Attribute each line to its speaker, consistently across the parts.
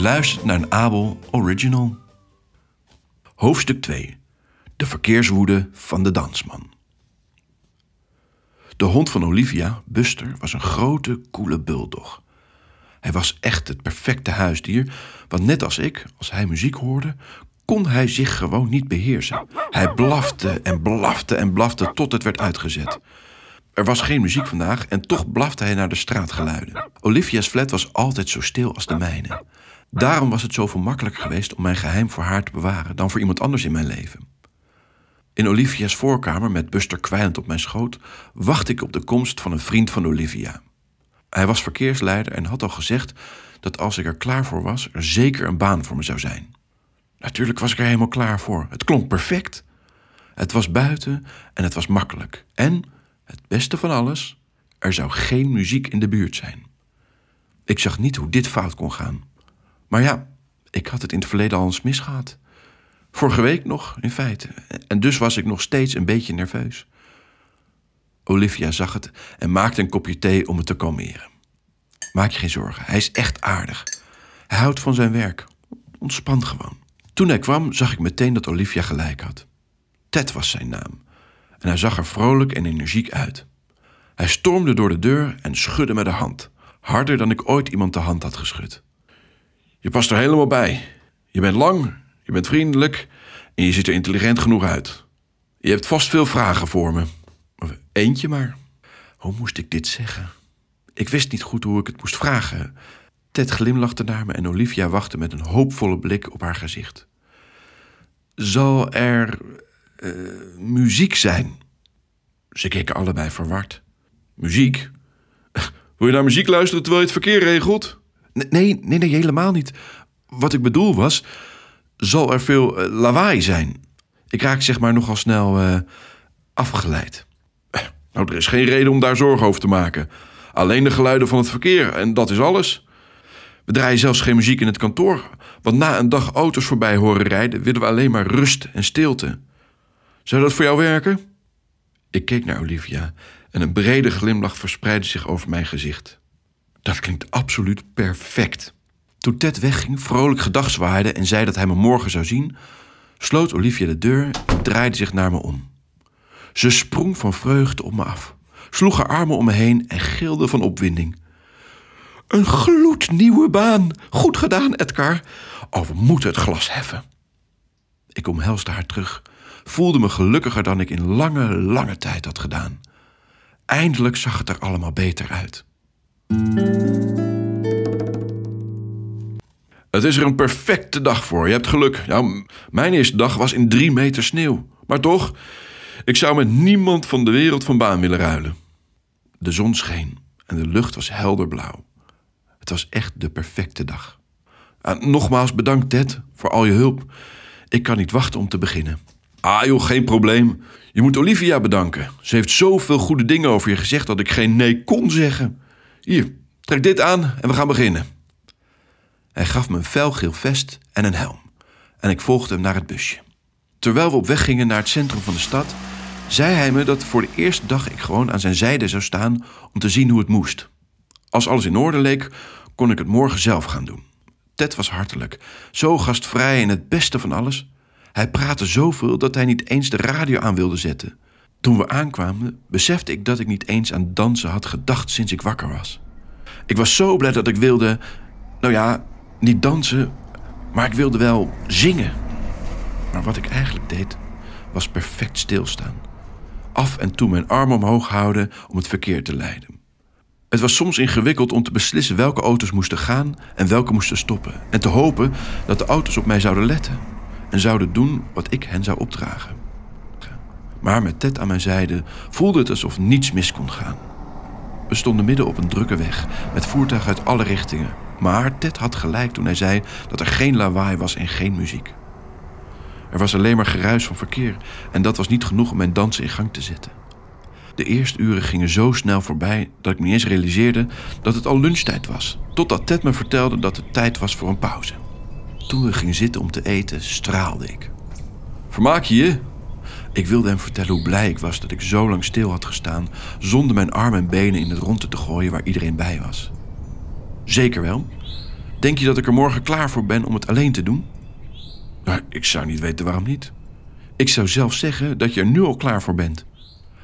Speaker 1: luistert naar een Abel Original. Hoofdstuk 2. De verkeerswoede van de dansman. De hond van Olivia, Buster, was een grote, koele bulldog. Hij was echt het perfecte huisdier, want net als ik, als hij muziek hoorde, kon hij zich gewoon niet beheersen. Hij blafte en blafte en blafte tot het werd uitgezet. Er was geen muziek vandaag en toch blafte hij naar de straatgeluiden. Olivia's flat was altijd zo stil als de mijne. Daarom was het zoveel makkelijker geweest om mijn geheim voor haar te bewaren dan voor iemand anders in mijn leven. In Olivia's voorkamer, met Buster kwijlend op mijn schoot, wachtte ik op de komst van een vriend van Olivia. Hij was verkeersleider en had al gezegd dat als ik er klaar voor was, er zeker een baan voor me zou zijn. Natuurlijk was ik er helemaal klaar voor. Het klonk perfect. Het was buiten en het was makkelijk. En, het beste van alles, er zou geen muziek in de buurt zijn. Ik zag niet hoe dit fout kon gaan. Maar ja, ik had het in het verleden al eens misgehad. Vorige week nog, in feite. En dus was ik nog steeds een beetje nerveus. Olivia zag het en maakte een kopje thee om het te kalmeren. Maak je geen zorgen, hij is echt aardig. Hij houdt van zijn werk. Ontspan gewoon. Toen hij kwam, zag ik meteen dat Olivia gelijk had. Ted was zijn naam. En hij zag er vrolijk en energiek uit. Hij stormde door de deur en schudde me de hand. Harder dan ik ooit iemand de hand had geschud. Je past er helemaal bij. Je bent lang, je bent vriendelijk en je ziet er intelligent genoeg uit. Je hebt vast veel vragen voor me. Eentje maar. Hoe moest ik dit zeggen? Ik wist niet goed hoe ik het moest vragen. Ted glimlachte naar me en Olivia wachtte met een hoopvolle blik op haar gezicht. Zal er uh, muziek zijn? Ze keken allebei verward. Muziek? Wil je naar muziek luisteren terwijl je het verkeer regelt? Nee, nee, nee, helemaal niet. Wat ik bedoel was, zal er veel uh, lawaai zijn? Ik raak zeg maar nogal snel uh, afgeleid. Nou, er is geen reden om daar zorgen over te maken. Alleen de geluiden van het verkeer en dat is alles. We draaien zelfs geen muziek in het kantoor, want na een dag auto's voorbij horen rijden willen we alleen maar rust en stilte. Zou dat voor jou werken? Ik keek naar Olivia en een brede glimlach verspreidde zich over mijn gezicht. Dat klinkt absoluut perfect. Toen Ted wegging, vrolijk gedag zwaaide en zei dat hij me morgen zou zien, sloot Olivia de deur en draaide zich naar me om. Ze sprong van vreugde op me af, sloeg haar armen om me heen en gilde van opwinding. Een gloednieuwe baan! Goed gedaan, Edgar! Oh, we moeten het glas heffen. Ik omhelsde haar terug, voelde me gelukkiger dan ik in lange, lange tijd had gedaan. Eindelijk zag het er allemaal beter uit. Het is er een perfecte dag voor. Je hebt geluk. Nou, mijn eerste dag was in drie meter sneeuw. Maar toch, ik zou met niemand van de wereld van baan willen ruilen. De zon scheen en de lucht was helder blauw. Het was echt de perfecte dag. En nogmaals bedankt, Ted, voor al je hulp. Ik kan niet wachten om te beginnen. Ah joh, geen probleem. Je moet Olivia bedanken. Ze heeft zoveel goede dingen over je gezegd dat ik geen nee kon zeggen. Hier, trek dit aan en we gaan beginnen. Hij gaf me een felgeel vest en een helm. En ik volgde hem naar het busje. Terwijl we op weg gingen naar het centrum van de stad, zei hij me dat voor de eerste dag ik gewoon aan zijn zijde zou staan om te zien hoe het moest. Als alles in orde leek, kon ik het morgen zelf gaan doen. Ted was hartelijk, zo gastvrij en het beste van alles. Hij praatte zoveel dat hij niet eens de radio aan wilde zetten. Toen we aankwamen, besefte ik dat ik niet eens aan dansen had gedacht sinds ik wakker was. Ik was zo blij dat ik wilde, nou ja, niet dansen, maar ik wilde wel zingen. Maar wat ik eigenlijk deed, was perfect stilstaan. Af en toe mijn arm omhoog houden om het verkeer te leiden. Het was soms ingewikkeld om te beslissen welke auto's moesten gaan en welke moesten stoppen. En te hopen dat de auto's op mij zouden letten en zouden doen wat ik hen zou opdragen. Maar met Ted aan mijn zijde voelde het alsof niets mis kon gaan. We stonden midden op een drukke weg met voertuigen uit alle richtingen. Maar Ted had gelijk toen hij zei dat er geen lawaai was en geen muziek. Er was alleen maar geruis van verkeer en dat was niet genoeg om mijn dansen in gang te zetten. De eerste uren gingen zo snel voorbij dat ik niet eens realiseerde dat het al lunchtijd was. Totdat Ted me vertelde dat het tijd was voor een pauze. Toen we gingen zitten om te eten, straalde ik. Vermaak je je? Ik wilde hem vertellen hoe blij ik was dat ik zo lang stil had gestaan zonder mijn armen en benen in het ronde te gooien waar iedereen bij was. Zeker wel. Denk je dat ik er morgen klaar voor ben om het alleen te doen? Nou, ik zou niet weten waarom niet. Ik zou zelf zeggen dat je er nu al klaar voor bent.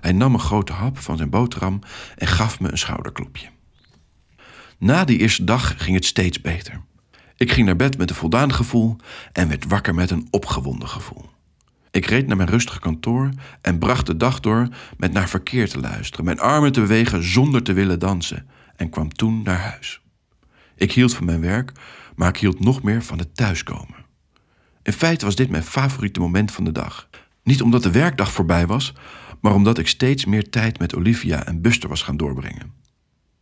Speaker 1: Hij nam een grote hap van zijn boterham en gaf me een schouderklopje. Na die eerste dag ging het steeds beter. Ik ging naar bed met een voldaan gevoel en werd wakker met een opgewonden gevoel. Ik reed naar mijn rustige kantoor en bracht de dag door met naar verkeer te luisteren, mijn armen te bewegen zonder te willen dansen en kwam toen naar huis. Ik hield van mijn werk, maar ik hield nog meer van het thuiskomen. In feite was dit mijn favoriete moment van de dag. Niet omdat de werkdag voorbij was, maar omdat ik steeds meer tijd met Olivia en Buster was gaan doorbrengen.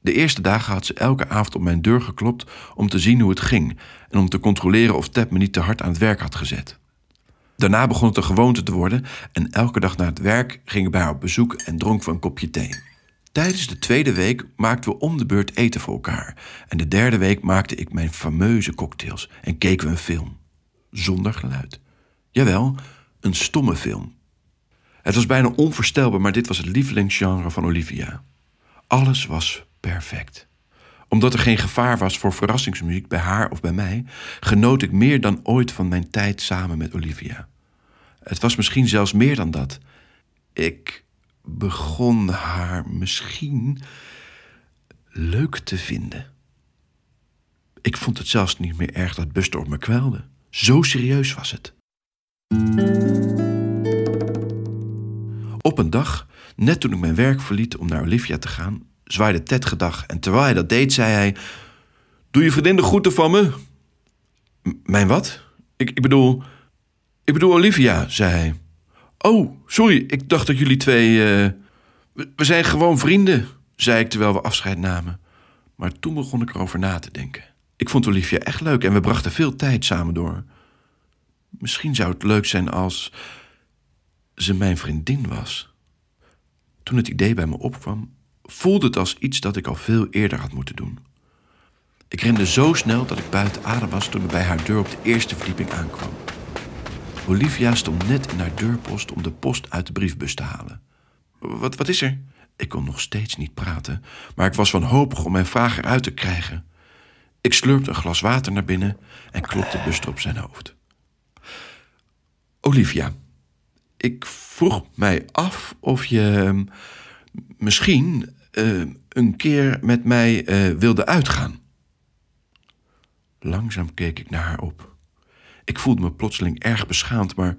Speaker 1: De eerste dagen had ze elke avond op mijn deur geklopt om te zien hoe het ging en om te controleren of Ted me niet te hard aan het werk had gezet. Daarna begon het een gewoonte te worden en elke dag na het werk ging ik bij haar op bezoek en dronk we een kopje thee. Tijdens de tweede week maakten we om de beurt eten voor elkaar. En de derde week maakte ik mijn fameuze cocktails en keken we een film. Zonder geluid. Jawel, een stomme film. Het was bijna onvoorstelbaar, maar dit was het lievelingsgenre van Olivia. Alles was perfect. Omdat er geen gevaar was voor verrassingsmuziek bij haar of bij mij, genoot ik meer dan ooit van mijn tijd samen met Olivia. Het was misschien zelfs meer dan dat. Ik begon haar misschien leuk te vinden. Ik vond het zelfs niet meer erg dat Buster op me kwelde. Zo serieus was het. Op een dag, net toen ik mijn werk verliet om naar Olivia te gaan, zwaaide Ted gedag en terwijl hij dat deed, zei hij: Doe je vriendin de groeten van me? mijn wat? Ik, ik bedoel. Ik bedoel Olivia, zei hij. Oh, sorry, ik dacht dat jullie twee. Uh... We, we zijn gewoon vrienden, zei ik terwijl we afscheid namen. Maar toen begon ik erover na te denken. Ik vond Olivia echt leuk en we brachten veel tijd samen door. Misschien zou het leuk zijn als ze mijn vriendin was. Toen het idee bij me opkwam, voelde het als iets dat ik al veel eerder had moeten doen. Ik rende zo snel dat ik buiten adem was toen ik bij haar deur op de eerste verdieping aankwam. Olivia stond net in haar deurpost om de post uit de briefbus te halen. Wat, wat is er? Ik kon nog steeds niet praten, maar ik was wanhopig om mijn vraag eruit te krijgen. Ik slurpte een glas water naar binnen en klopte Buster op zijn hoofd. Olivia, ik vroeg mij af of je ehm, misschien uh, een keer met mij uh, wilde uitgaan. Langzaam keek ik naar haar op. Ik voelde me plotseling erg beschaamd, maar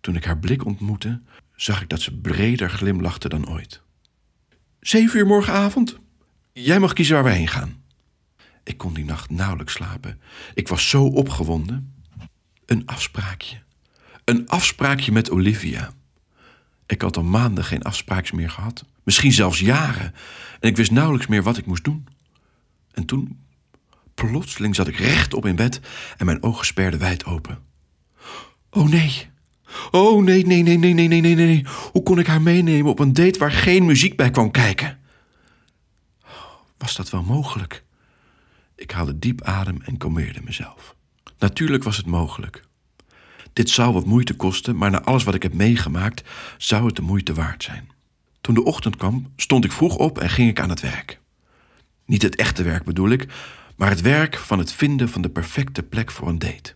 Speaker 1: toen ik haar blik ontmoette, zag ik dat ze breder glimlachte dan ooit. Zeven uur morgenavond? Jij mag kiezen waar we heen gaan. Ik kon die nacht nauwelijks slapen. Ik was zo opgewonden. Een afspraakje. Een afspraakje met Olivia. Ik had al maanden geen afspraaks meer gehad. Misschien zelfs jaren. En ik wist nauwelijks meer wat ik moest doen. En toen, plotseling zat ik rechtop in bed en mijn ogen sperden wijd open. Oh nee. Oh nee, nee, nee, nee, nee, nee, nee, nee. Hoe kon ik haar meenemen op een date waar geen muziek bij kwam kijken? Was dat wel mogelijk? Ik haalde diep adem en kalmeerde mezelf. Natuurlijk was het mogelijk. Dit zou wat moeite kosten, maar na alles wat ik heb meegemaakt, zou het de moeite waard zijn. Toen de ochtend kwam, stond ik vroeg op en ging ik aan het werk. Niet het echte werk bedoel ik, maar het werk van het vinden van de perfecte plek voor een date.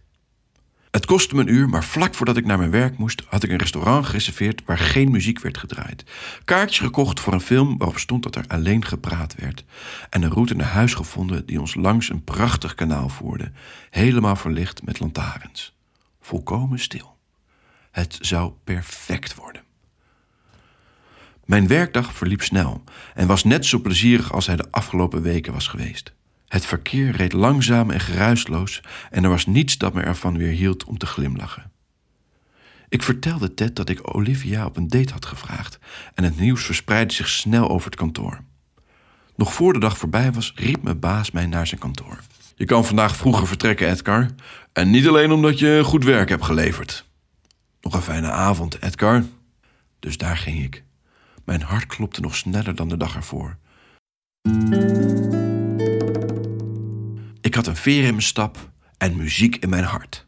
Speaker 1: Het kostte me een uur, maar vlak voordat ik naar mijn werk moest, had ik een restaurant gereserveerd waar geen muziek werd gedraaid. Kaartjes gekocht voor een film waarop stond dat er alleen gepraat werd. En een route naar huis gevonden die ons langs een prachtig kanaal voerde, helemaal verlicht met lantaarns. Volkomen stil. Het zou perfect worden. Mijn werkdag verliep snel en was net zo plezierig als hij de afgelopen weken was geweest. Het verkeer reed langzaam en geruisloos en er was niets dat me ervan weer hield om te glimlachen. Ik vertelde Ted dat ik Olivia op een date had gevraagd en het nieuws verspreidde zich snel over het kantoor. Nog voor de dag voorbij was, riep mijn baas mij naar zijn kantoor. Je kan vandaag vroeger vertrekken, Edgar. En niet alleen omdat je goed werk hebt geleverd. Nog een fijne avond, Edgar. Dus daar ging ik. Mijn hart klopte nog sneller dan de dag ervoor. Ik had een veer in mijn stap en muziek in mijn hart.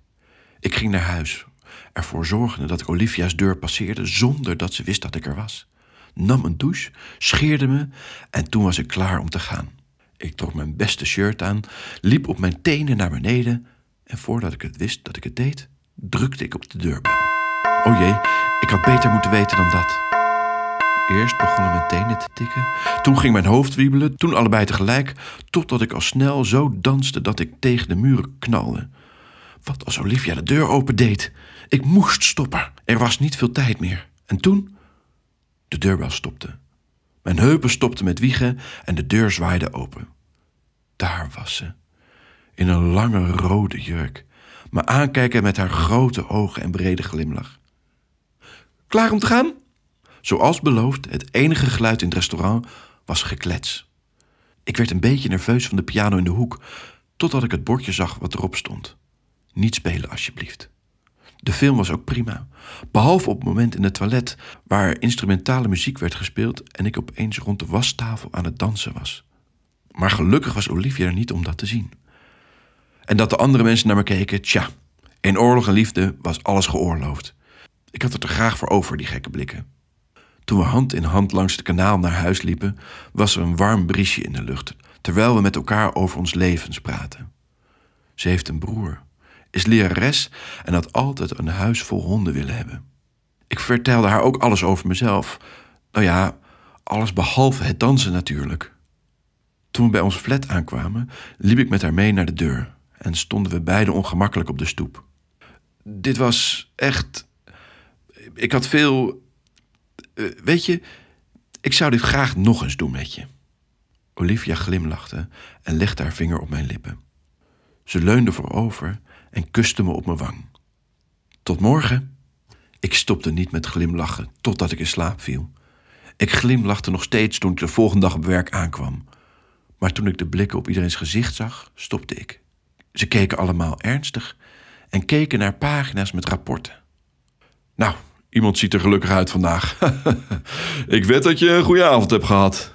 Speaker 1: Ik ging naar huis, ervoor zorgende dat ik Olivia's deur passeerde zonder dat ze wist dat ik er was. Nam een douche, scheerde me en toen was ik klaar om te gaan. Ik trok mijn beste shirt aan, liep op mijn tenen naar beneden en voordat ik het wist dat ik het deed, drukte ik op de deurbel. O jee, ik had beter moeten weten dan dat. Eerst begonnen mijn tenen te tikken, toen ging mijn hoofd wiebelen, toen allebei tegelijk, totdat ik al snel zo danste dat ik tegen de muren knalde. Wat als Olivia de deur opendeed? Ik moest stoppen. Er was niet veel tijd meer. En toen? De deurbel stopte. Mijn heupen stopten met wiegen en de deur zwaaide open. Daar was ze, in een lange rode jurk, me aankijken met haar grote ogen en brede glimlach. Klaar om te gaan? Zoals beloofd, het enige geluid in het restaurant was geklets. Ik werd een beetje nerveus van de piano in de hoek, totdat ik het bordje zag wat erop stond. Niet spelen, alsjeblieft. De film was ook prima, behalve op het moment in het toilet waar instrumentale muziek werd gespeeld en ik opeens rond de wastafel aan het dansen was. Maar gelukkig was Olivia er niet om dat te zien. En dat de andere mensen naar me keken, tja, in oorlog en liefde was alles geoorloofd. Ik had het er graag voor over, die gekke blikken. Toen we hand in hand langs het kanaal naar huis liepen, was er een warm briesje in de lucht, terwijl we met elkaar over ons levens praten. Ze heeft een broer, is lerares en had altijd een huis vol honden willen hebben. Ik vertelde haar ook alles over mezelf. Nou ja, alles behalve het dansen natuurlijk. Toen we bij ons flat aankwamen, liep ik met haar mee naar de deur en stonden we beiden ongemakkelijk op de stoep. Dit was echt. Ik had veel. Eh, weet je, ik zou dit graag nog eens doen met je. Olivia glimlachte en legde haar vinger op mijn lippen. Ze leunde voorover en kuste me op mijn wang. Tot morgen. Ik stopte niet met glimlachen totdat ik in slaap viel. Ik glimlachte nog steeds toen ik de volgende dag op werk aankwam. Maar toen ik de blikken op iedereen's gezicht zag, stopte ik. Ze keken allemaal ernstig en keken naar pagina's met rapporten. Nou, iemand ziet er gelukkig uit vandaag. ik weet dat je een goede avond hebt gehad.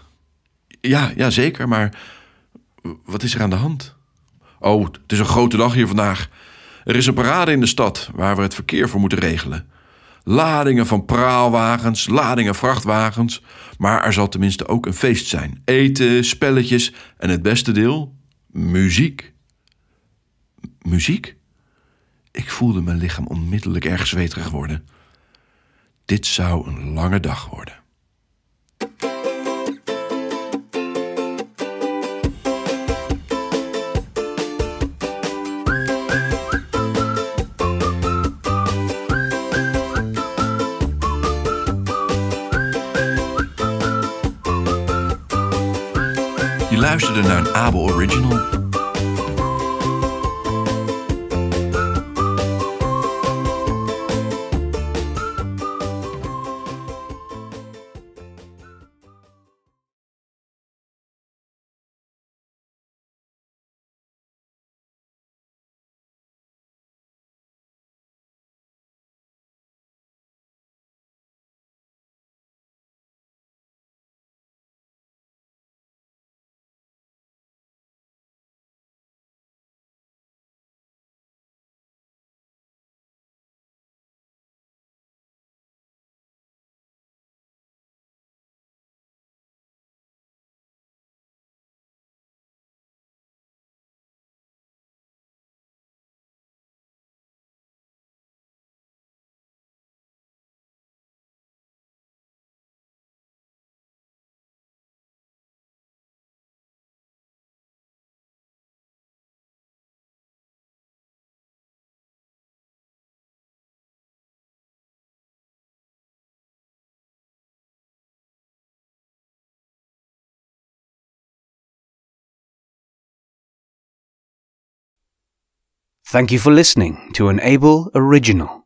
Speaker 1: Ja, ja, zeker, maar wat is er aan de hand? Oh, het is een grote dag hier vandaag. Er is een parade in de stad waar we het verkeer voor moeten regelen. Ladingen van praalwagens, ladingen vrachtwagens. Maar er zal tenminste ook een feest zijn. Eten, spelletjes en het beste deel: muziek. muziek? Ik voelde mijn lichaam onmiddellijk erg zweterig worden. Dit zou een lange dag worden. Je luisterde naar een Abel Original.
Speaker 2: Thank you for listening to an Able Original.